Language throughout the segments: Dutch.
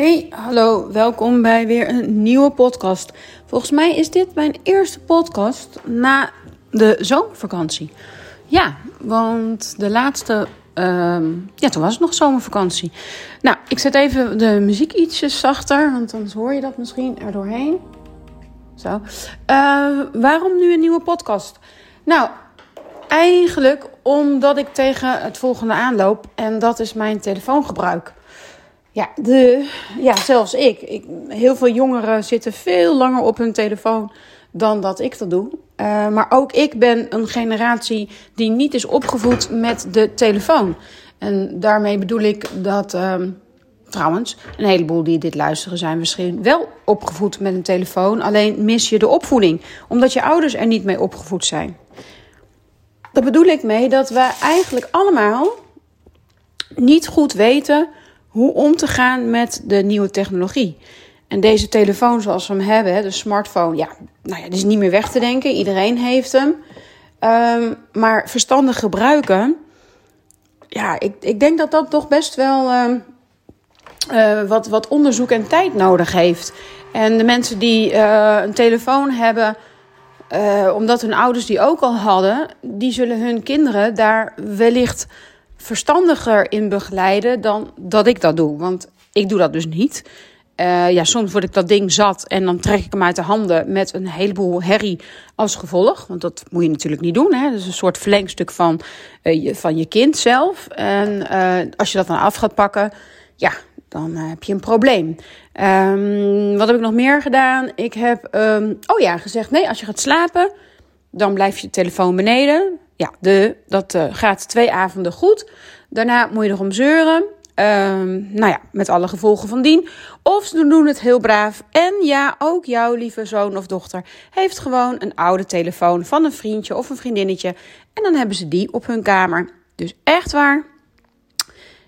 Hey, hallo, welkom bij weer een nieuwe podcast. Volgens mij is dit mijn eerste podcast na de zomervakantie. Ja, want de laatste, ehm, ja, toen was het nog zomervakantie. Nou, ik zet even de muziek ietsjes zachter, want anders hoor je dat misschien er doorheen. Zo. Eh, waarom nu een nieuwe podcast? Nou, eigenlijk omdat ik tegen het volgende aanloop en dat is mijn telefoongebruik. Ja, de, ja zelfs ik. ik. Heel veel jongeren zitten veel langer op hun telefoon dan dat ik dat doe. Uh, maar ook ik ben een generatie die niet is opgevoed met de telefoon. En daarmee bedoel ik dat, uh, trouwens, een heleboel die dit luisteren zijn misschien wel opgevoed met een telefoon. Alleen mis je de opvoeding, omdat je ouders er niet mee opgevoed zijn. Daar bedoel ik mee dat we eigenlijk allemaal niet goed weten hoe om te gaan met de nieuwe technologie. En deze telefoon zoals we hem hebben, de smartphone, ja, nou ja, die is niet meer weg te denken. Iedereen heeft hem. Um, maar verstandig gebruiken, ja, ik, ik denk dat dat toch best wel um, uh, wat, wat onderzoek en tijd nodig heeft. En de mensen die uh, een telefoon hebben, uh, omdat hun ouders die ook al hadden, die zullen hun kinderen daar wellicht verstandiger in begeleiden dan dat ik dat doe. Want ik doe dat dus niet. Uh, ja, soms word ik dat ding zat en dan trek ik hem uit de handen met een heleboel herrie als gevolg. Want dat moet je natuurlijk niet doen. Hè? Dat is een soort verlengstuk van, uh, je, van je kind zelf. En uh, als je dat dan af gaat pakken, ja, dan heb je een probleem. Um, wat heb ik nog meer gedaan? Ik heb, um, oh ja, gezegd: nee, als je gaat slapen, dan blijf je telefoon beneden. Ja, de, dat uh, gaat twee avonden goed. Daarna moet je erom zeuren. Um, nou ja, met alle gevolgen van dien. Of ze doen het heel braaf. En ja, ook jouw lieve zoon of dochter heeft gewoon een oude telefoon van een vriendje of een vriendinnetje. En dan hebben ze die op hun kamer. Dus echt waar.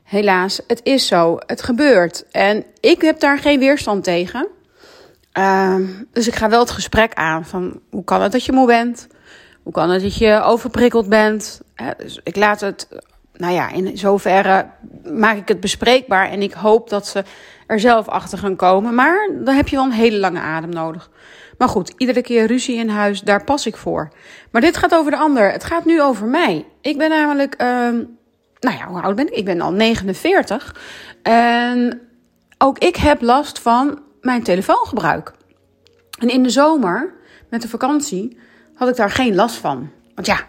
Helaas, het is zo. Het gebeurt. En ik heb daar geen weerstand tegen. Um, dus ik ga wel het gesprek aan van hoe kan het dat je moe bent? Hoe kan het dat je overprikkeld bent? Dus ik laat het, nou ja, in zoverre maak ik het bespreekbaar. En ik hoop dat ze er zelf achter gaan komen. Maar dan heb je wel een hele lange adem nodig. Maar goed, iedere keer ruzie in huis, daar pas ik voor. Maar dit gaat over de ander. Het gaat nu over mij. Ik ben namelijk, um, nou ja, hoe oud ben ik? Ik ben al 49. En ook ik heb last van mijn telefoongebruik. En in de zomer, met de vakantie, had ik daar geen last van. Want ja,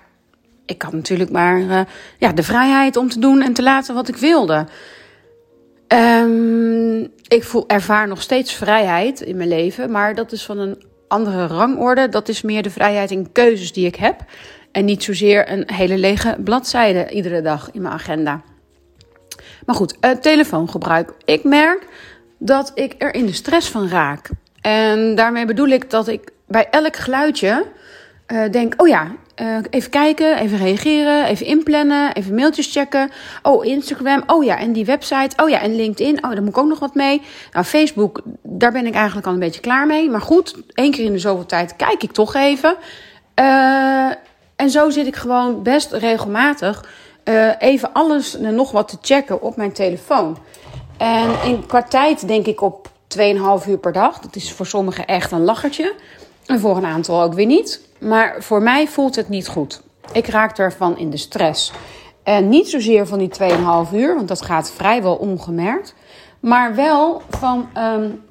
ik had natuurlijk maar uh, ja, de vrijheid om te doen en te laten wat ik wilde. Um, ik voel, ervaar nog steeds vrijheid in mijn leven, maar dat is van een andere rangorde. Dat is meer de vrijheid in keuzes die ik heb. En niet zozeer een hele lege bladzijde iedere dag in mijn agenda. Maar goed, uh, telefoongebruik. Ik merk dat ik er in de stress van raak. En daarmee bedoel ik dat ik bij elk geluidje uh, denk: oh ja, uh, even kijken, even reageren, even inplannen, even mailtjes checken. Oh, Instagram, oh ja, en die website, oh ja, en LinkedIn, oh, daar moet ik ook nog wat mee. Nou, Facebook, daar ben ik eigenlijk al een beetje klaar mee. Maar goed, één keer in de zoveel tijd kijk ik toch even. Uh, en zo zit ik gewoon best regelmatig even alles en nog wat te checken op mijn telefoon. En in qua tijd denk ik op 2,5 uur per dag. Dat is voor sommigen echt een lachertje. En voor een aantal ook weer niet. Maar voor mij voelt het niet goed. Ik raak ervan in de stress. En niet zozeer van die 2,5 uur, want dat gaat vrijwel ongemerkt. Maar wel van um,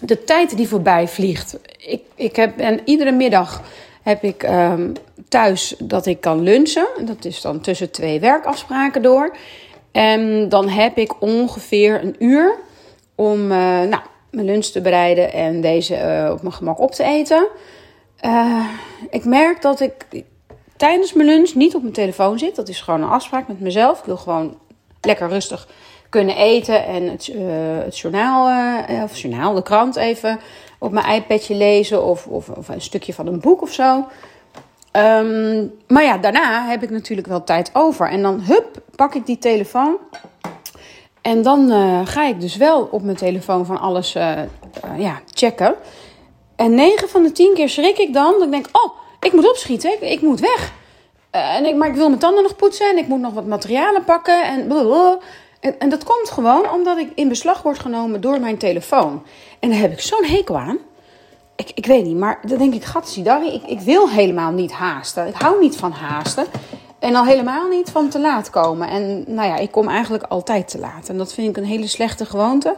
de tijd die voorbij vliegt. Ik, ik heb, en iedere middag heb ik um, thuis dat ik kan lunchen. Dat is dan tussen twee werkafspraken door. En dan heb ik ongeveer een uur om uh, nou, mijn lunch te bereiden en deze uh, op mijn gemak op te eten. Uh, ik merk dat ik tijdens mijn lunch niet op mijn telefoon zit. Dat is gewoon een afspraak met mezelf. Ik wil gewoon lekker rustig kunnen eten en het, uh, het journaal, uh, of journaal, de krant even op mijn iPadje lezen of, of, of een stukje van een boek of zo. Um, maar ja, daarna heb ik natuurlijk wel tijd over. En dan, hup, pak ik die telefoon. En dan ga ik dus wel op mijn telefoon van alles ja, checken. En 9 van de 10 keer schrik ik dan. Dat ik denk, oh, ik moet opschieten. Ik, moet weg. en ik, maar ik wil mijn tanden nog poetsen. En ik moet nog wat materialen pakken. En. En, en dat komt gewoon omdat ik in beslag word genomen door mijn telefoon. En daar heb ik zo'n hekel aan. Ik, ik weet niet, maar dan denk ik, gatsidari, ik, ik wil helemaal niet haasten. Ik hou niet van haasten. En al helemaal niet van te laat komen. En nou ja, ik kom eigenlijk altijd te laat. En dat vind ik een hele slechte gewoonte.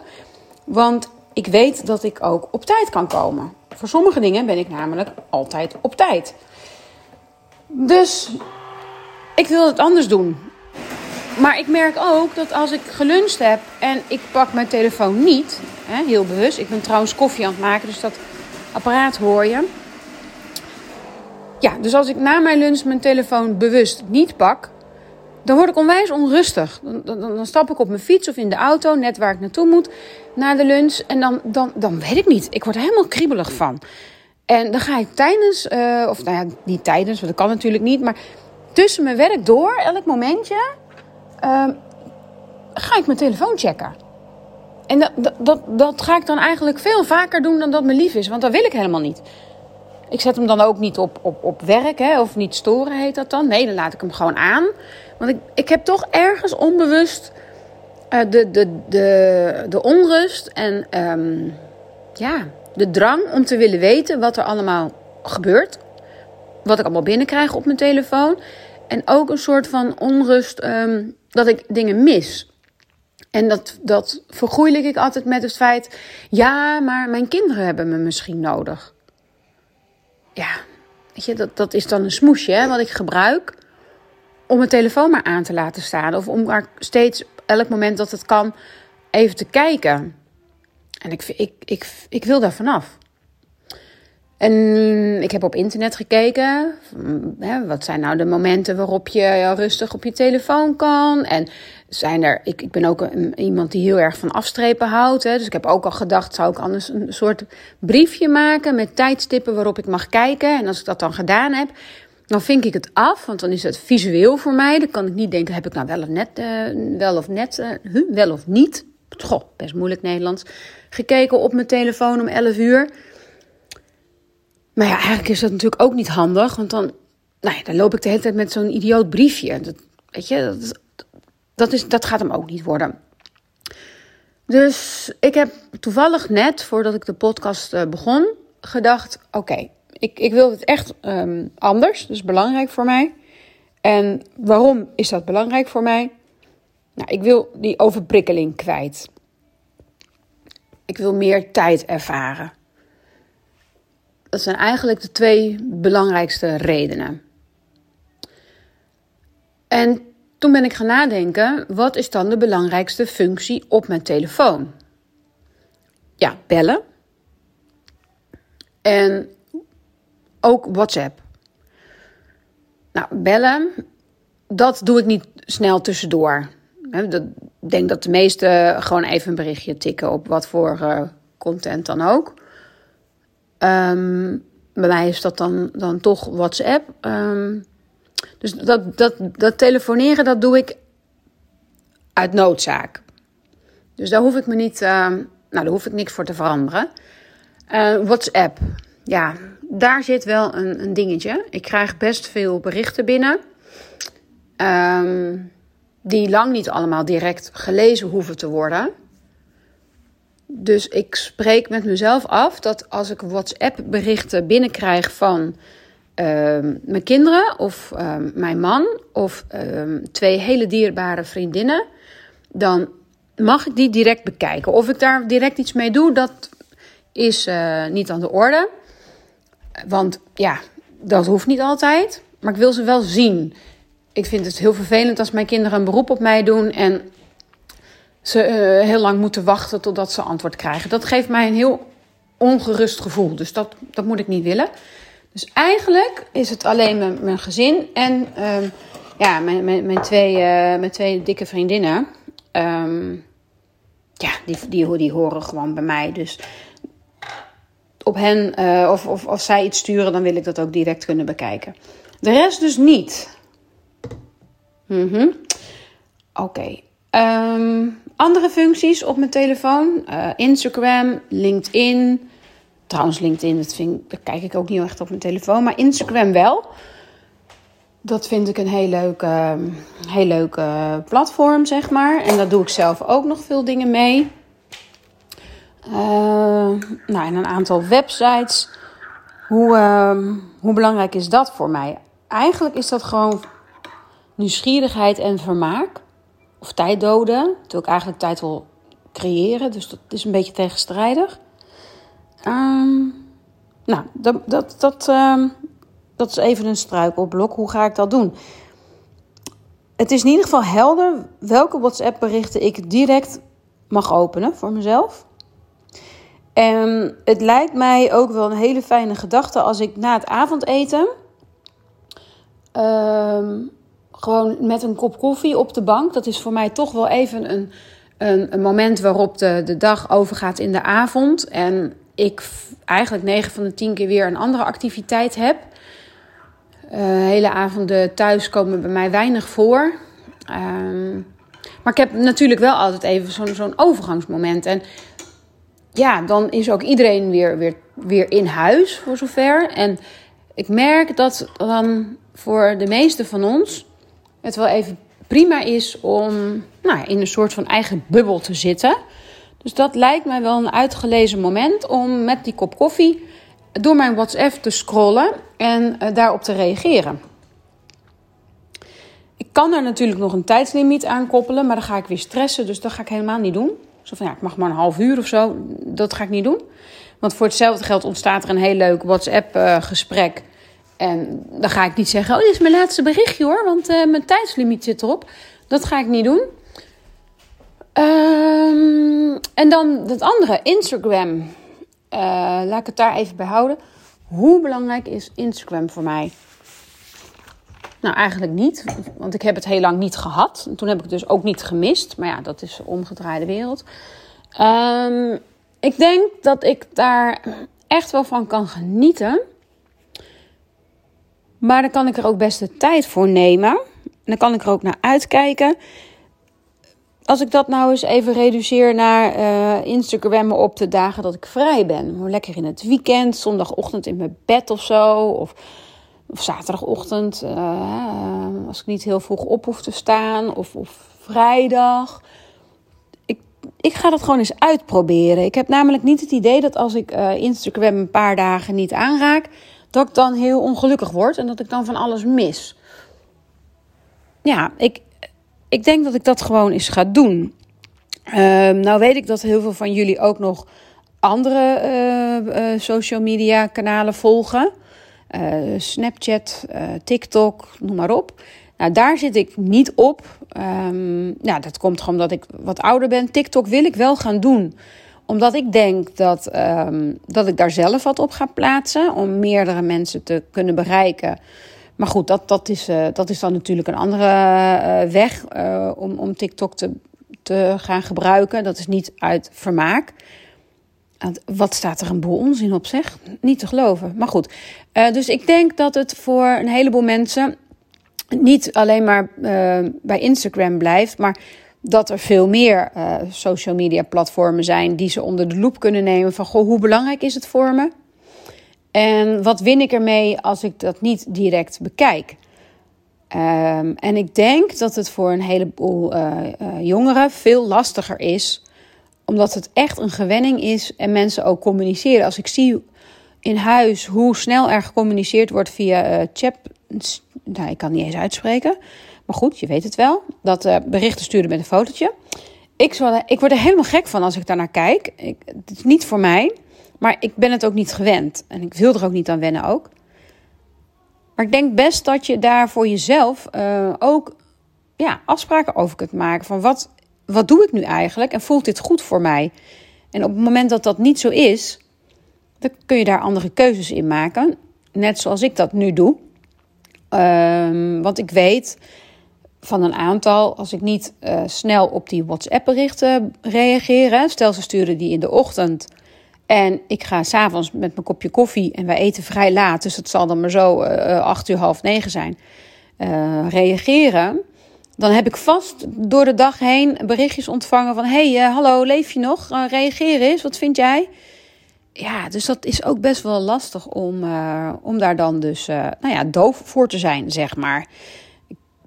Want ik weet dat ik ook op tijd kan komen. Voor sommige dingen ben ik namelijk altijd op tijd. Dus ik wil het anders doen. Maar ik merk ook dat als ik geluncht heb en ik pak mijn telefoon niet, hè, heel bewust. Ik ben trouwens koffie aan het maken, dus dat apparaat hoor je. Ja, dus als ik na mijn lunch mijn telefoon bewust niet pak, dan word ik onwijs onrustig. Dan, dan, dan, stap ik op mijn fiets of in de auto, net waar ik naartoe moet, na de lunch. En dan, dan, dan weet ik niet. Ik word er helemaal kriebelig van. En dan ga ik tijdens, uh, of nou ja, niet tijdens, want dat kan natuurlijk niet, maar tussen mijn werk door, elk momentje, uh, ga ik mijn telefoon checken. En dat, dat, dat, dat ga ik dan eigenlijk veel vaker doen dan dat me lief is, want dat wil ik helemaal niet. Ik zet hem dan ook niet op, op, op werk, hè, of niet storen heet dat dan. Nee, dan laat ik hem gewoon aan. Want ik, heb toch ergens onbewust uh, de, de, de, de onrust en um, ja, de drang om te willen weten wat er allemaal gebeurt. Wat ik allemaal binnenkrijg op mijn telefoon. En ook een soort van onrust um, dat ik dingen mis. En dat, dat vergoeilijk ik altijd met het feit: ja, maar mijn kinderen hebben me misschien nodig ja, weet je, dat, dat is dan een smoesje hè, wat ik gebruik om mijn telefoon maar aan te laten staan. Of om maar steeds, elk moment dat het kan, even te kijken. En ik, ik, ik, ik wil daar vanaf. En ik heb op internet gekeken. Hè, wat zijn nou de momenten waarop je rustig op je telefoon kan? En zijn er. Ik, ik ben ook iemand die heel erg van afstrepen houdt. Hè, dus ik heb ook al gedacht: zou ik anders een soort briefje maken met tijdstippen waarop ik mag kijken? En als ik dat dan gedaan heb, dan vink ik het af, want dan is het visueel voor mij. Dan kan ik niet denken: heb ik nou wel of net, uh, wel of net, uh, wel of niet? Goh, best moeilijk Nederlands. Gekeken op mijn telefoon om 11 uur. Maar ja, eigenlijk is dat natuurlijk ook niet handig. Want dan, nou ja, dan loop ik de hele tijd met zo'n idioot briefje. Dat, weet je, dat, dat, is, dat gaat hem ook niet worden. Dus ik heb toevallig net, voordat ik de podcast uh, begon, gedacht: oké, ik, ik wil het echt um, anders. Dat is belangrijk voor mij. En waarom is dat belangrijk voor mij? Nou, ik wil die overprikkeling kwijt. Ik wil meer tijd ervaren. Dat zijn eigenlijk de twee belangrijkste redenen. En toen ben ik gaan nadenken, wat is dan de belangrijkste functie op mijn telefoon? Ja, bellen. En ook WhatsApp. Nou, bellen, dat doe ik niet snel tussendoor. Ik denk dat de meesten gewoon even een berichtje tikken op wat voor uh, content dan ook. Um, bij mij is dat dan, dan toch WhatsApp. Um, dus dat, dat, dat telefoneren, dat doe ik uit noodzaak. Dus daar hoef ik me niet, uh, nou, daar hoef ik niks voor te veranderen. Uh, WhatsApp, ja, daar zit wel een, een dingetje. Ik krijg best veel berichten binnen. Um, die lang niet allemaal direct gelezen hoeven te worden. Dus ik spreek met mezelf af dat als ik WhatsApp-berichten binnenkrijg van uh, mijn kinderen of uh, mijn man of twee hele dierbare vriendinnen, dan mag ik die direct bekijken. Of ik daar direct iets mee doe, dat is eh, niet aan de orde. Want ja, dat hoeft niet altijd. Maar ik wil ze wel zien. Ik vind het heel vervelend als mijn kinderen een beroep op mij doen en ze uh, heel lang moeten wachten totdat ze antwoord krijgen. Dat geeft mij een heel ongerust gevoel. Dus dat, dat moet ik niet willen. Dus eigenlijk is het alleen mijn, mijn gezin en um, ja, mijn, mijn, mijn, twee, uh, mijn twee dikke vriendinnen. Um, ja, die, die, die horen gewoon bij mij. Dus op hen, uh, of, of als zij iets sturen, dan wil ik dat ook direct kunnen bekijken. De rest dus niet. -hmm. Oké. Um, andere functies op mijn telefoon: uh, Instagram, LinkedIn. Trouwens, LinkedIn, dat, vind, kijk ik ook niet echt op mijn telefoon, maar Instagram wel. dat vind ik een heel leuk, heel leuk platform, zeg maar. En daar doe ik zelf ook nog veel dingen mee. Nou, en een aantal websites. Hoe, hoe belangrijk is dat voor mij? Eigenlijk is dat gewoon nieuwsgierigheid en vermaak. Of tijd doden. Terwijl ik eigenlijk tijd wil creëren. Dus dat is een beetje tegenstrijdig. Ehm, nou, dat, dat, dat, ehm, dat is even een struikelblok. Hoe ga ik dat doen? Het is in ieder geval helder welke WhatsApp-berichten ik direct mag openen voor mezelf. En het lijkt mij ook wel een hele fijne gedachte als ik na het avondeten ehm, gewoon met een kop koffie op de bank. Dat is voor mij toch wel even een, een, moment waarop de, de dag overgaat in de avond. En ik eigenlijk 9 van de 10 keer weer een andere activiteit heb. Uh, hele avonden thuis komen bij mij weinig voor. Um, maar ik heb natuurlijk wel altijd even zo'n zo'n overgangsmoment. En ja, dan is ook iedereen weer, weer, weer in huis voor zover. En ik merk dat dan voor de meeste van ons het wel even prima is om nou, in een soort van eigen bubbel te zitten. Dus dat lijkt mij wel een uitgelezen moment om met die kop koffie door mijn WhatsApp te scrollen en uh, daarop te reageren. Ik kan er natuurlijk nog een tijdslimiet aan koppelen, maar dan ga ik weer stressen, dus dat ga ik helemaal niet doen. Zo ja, ik mag maar een half uur of zo, dat ga ik niet doen. Want voor hetzelfde geld ontstaat er een heel leuk WhatsApp-gesprek. en dan ga ik niet zeggen: Oh, dit is mijn laatste berichtje hoor, want uh, mijn tijdslimiet zit erop. Dat ga ik niet doen. Um, en dan dat andere, Instagram. Uh, laat ik het daar even bij houden. Hoe belangrijk is Instagram voor mij? Nou, eigenlijk niet, want ik heb het heel lang niet gehad. En toen heb ik het dus ook niet gemist. Maar ja, dat is omgedraaide wereld. Um, ik denk dat ik daar echt wel van kan genieten. Maar dan kan ik er ook best de tijd voor nemen. En dan kan ik er ook naar uitkijken als ik dat nou eens even reduceer naar uh, Instagram op de dagen dat ik vrij ben. Lekker in het weekend, zondagochtend in mijn bed of zo. Of, of zaterdagochtend, uh, als ik niet heel vroeg op hoef te staan. Of, of vrijdag. Ik, ik ga dat gewoon eens uitproberen. Ik heb namelijk niet het idee dat als ik uh, Instagram een paar dagen niet aanraak, dat ik dan heel ongelukkig word en dat ik dan van alles mis. Ja, ik, ik denk dat ik dat gewoon eens ga doen. Um, nou weet ik dat heel veel van jullie ook nog andere uh, social media kanalen volgen. Uh, Snapchat, TikTok, noem maar op. Nou, daar zit ik niet op. Um, nou, dat komt gewoon omdat ik wat ouder ben. TikTok wil ik wel gaan doen omdat ik denk dat, um, dat ik daar zelf wat op ga plaatsen. Om meerdere mensen te kunnen bereiken. Maar goed, dat, dat, is, uh, dat is dan natuurlijk een andere weg om, om TikTok te, te gaan gebruiken. Dat is niet uit vermaak. Wat staat er een boel onzin op, zeg? Niet te geloven. Maar goed. dus ik denk dat het voor een heleboel mensen niet alleen maar bij Instagram blijft, maar dat er veel meer social media platformen zijn die ze onder de loep kunnen nemen van goh, hoe belangrijk is het voor me? En wat win ik ermee als ik dat niet direct bekijk? Um, en ik denk dat het voor een heleboel jongeren veel lastiger is, omdat het echt een gewenning is en mensen ook communiceren. Als ik zie in huis hoe snel er gecommuniceerd wordt via uh, chat, nou, ik kan niet eens uitspreken, maar goed, je weet het wel, dat berichten sturen met een fotootje. Ik, ik word er helemaal gek van als ik daarnaar kijk. Ik, het is niet voor mij. Maar ik ben het ook niet gewend. En ik wil er ook niet aan wennen ook. Maar ik denk best dat je daar voor jezelf uh, ook ja, afspraken over kunt maken. Van wat, wat doe ik nu eigenlijk? En voelt dit goed voor mij? En op het moment dat dat niet zo is, dan kun je daar andere keuzes in maken. Net zoals ik dat nu doe. Um, want ik weet van een aantal, als ik niet uh, snel op die WhatsApp-berichten reageer. Stel, ze sturen die in de ochtend en ik ga s'avonds met mijn kopje koffie en wij eten vrij laat, dus het zal dan maar zo uh, acht uur, half negen zijn, reageren. Dan heb ik vast door de dag heen berichtjes ontvangen van: hey, uh, hallo, leef je nog? reageer eens, wat vind jij? ja, dus dat is ook best wel lastig om, om daar dan dus nou ja, doof voor te zijn, zeg maar.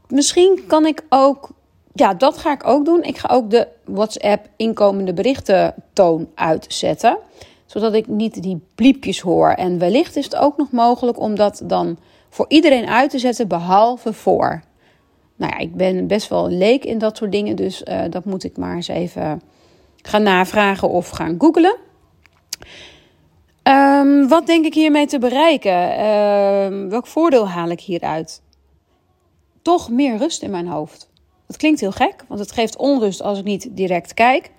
Misschien kan ik ook ja, dat ga ik ook doen. Ik ga ook de WhatsApp inkomende berichten toon uitzetten. Zodat ik niet die bliepjes hoor. En wellicht is het ook nog mogelijk om dat dan voor iedereen uit te zetten, behalve voor. Nou ja, ik ben best wel leek in dat soort dingen. Dus uh, dat moet ik maar eens even gaan navragen of gaan googlen. Um, wat denk ik hiermee te bereiken? Um, welk voordeel haal ik hieruit? Toch meer rust in mijn hoofd. Dat klinkt heel gek, want het geeft onrust als ik niet direct kijk.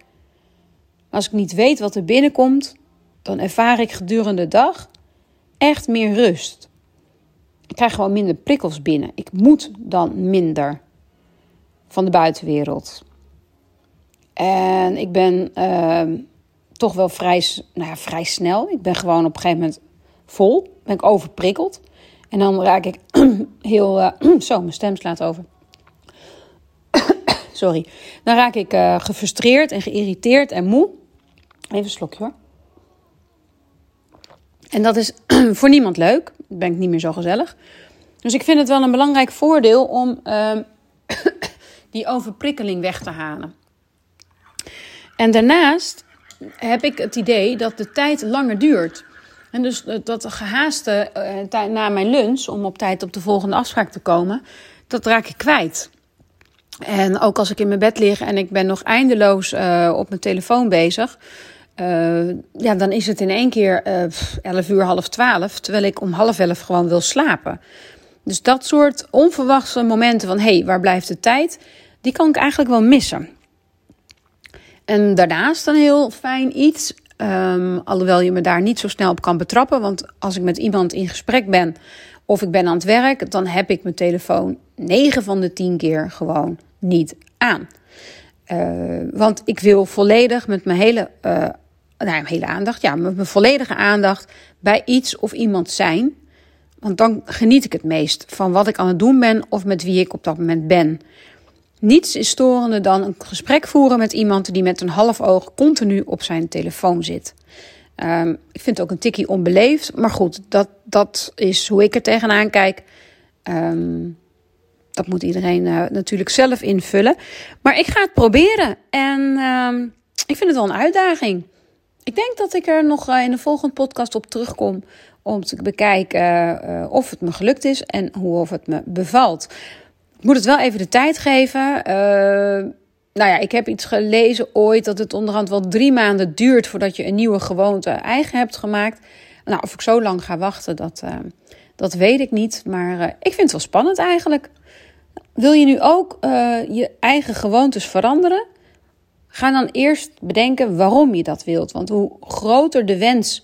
Als ik niet weet wat er binnenkomt, dan ervaar ik gedurende de dag echt meer rust. Ik krijg gewoon minder prikkels binnen. Ik moet dan minder van de buitenwereld. En ik ben uh, toch wel vrij, nou ja, vrij snel. Ik ben gewoon op een gegeven moment vol. Ben ik overprikkeld. En dan raak ik heel. Uh, zo, mijn stem slaat over sorry. Dan raak ik uh, gefrustreerd en geïrriteerd en moe. Even een slokje hoor. En dat is voor niemand leuk. Dan ben ik niet meer zo gezellig. Dus ik vind het wel een belangrijk voordeel om uh, die overprikkeling weg te halen. En daarnaast heb ik het idee dat de tijd langer duurt. En dus dat gehaaste uh, na mijn lunch, om op tijd op de volgende afspraak te komen, dat raak ik kwijt. En ook als ik in mijn bed lig en ik ben nog eindeloos uh, op mijn telefoon bezig. Uh, ja, dan is het in één keer uh, 11 uur, half 12. Terwijl ik om half 11 gewoon wil slapen. Dus dat soort onverwachte momenten van: hé, hey, waar blijft de tijd? Die kan ik eigenlijk wel missen. En daarnaast een heel fijn iets. Um, alhoewel je me daar niet zo snel op kan betrappen. Want als ik met iemand in gesprek ben of ik ben aan het werk, dan heb ik mijn telefoon 9 van de 10 keer gewoon niet aan. Uh, want ik wil volledig met mijn hele, uh, nou, hele aandacht, ja, mijn volledige aandacht bij iets of iemand zijn. Want dan geniet ik het meest van wat ik aan het doen ben of met wie ik op dat moment ben. Niets is storender dan een gesprek voeren met iemand die met een half oog continu op zijn telefoon zit. Um, ik vind het ook een tikkie onbeleefd. Maar goed, dat, dat is hoe ik er tegenaan kijk. Um, dat moet iedereen uh, natuurlijk zelf invullen. Maar ik ga het proberen. En um, ik vind het wel een uitdaging. Ik denk dat ik er nog uh, in de volgende podcast op terugkom. Om te bekijken uh, of het me gelukt is en hoe of het me bevalt. Ik moet het wel even de tijd geven nou ja, ik heb iets gelezen ooit dat het onderhand wel drie maanden duurt voordat je een nieuwe gewoonte eigen hebt gemaakt. Nou, of ik zo lang ga wachten, dat, dat weet ik niet. Maar ik vind het wel spannend eigenlijk. Wil je nu ook je eigen gewoontes veranderen? Ga dan eerst bedenken waarom je dat wilt. Want hoe groter de wens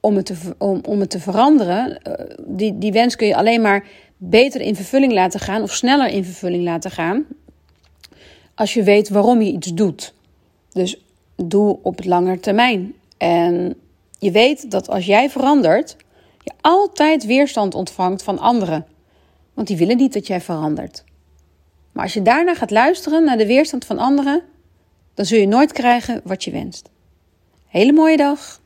om, het te, om, om het te veranderen, die, die wens kun je alleen maar beter in vervulling laten gaan of sneller in vervulling laten gaan als je weet waarom je iets doet. Dus doe op het lange termijn. En je weet dat als jij verandert, je altijd weerstand ontvangt van anderen. Want die willen niet dat jij verandert. Maar als je daarna gaat luisteren naar de weerstand van anderen, dan zul je nooit krijgen wat je wenst. Hele mooie dag.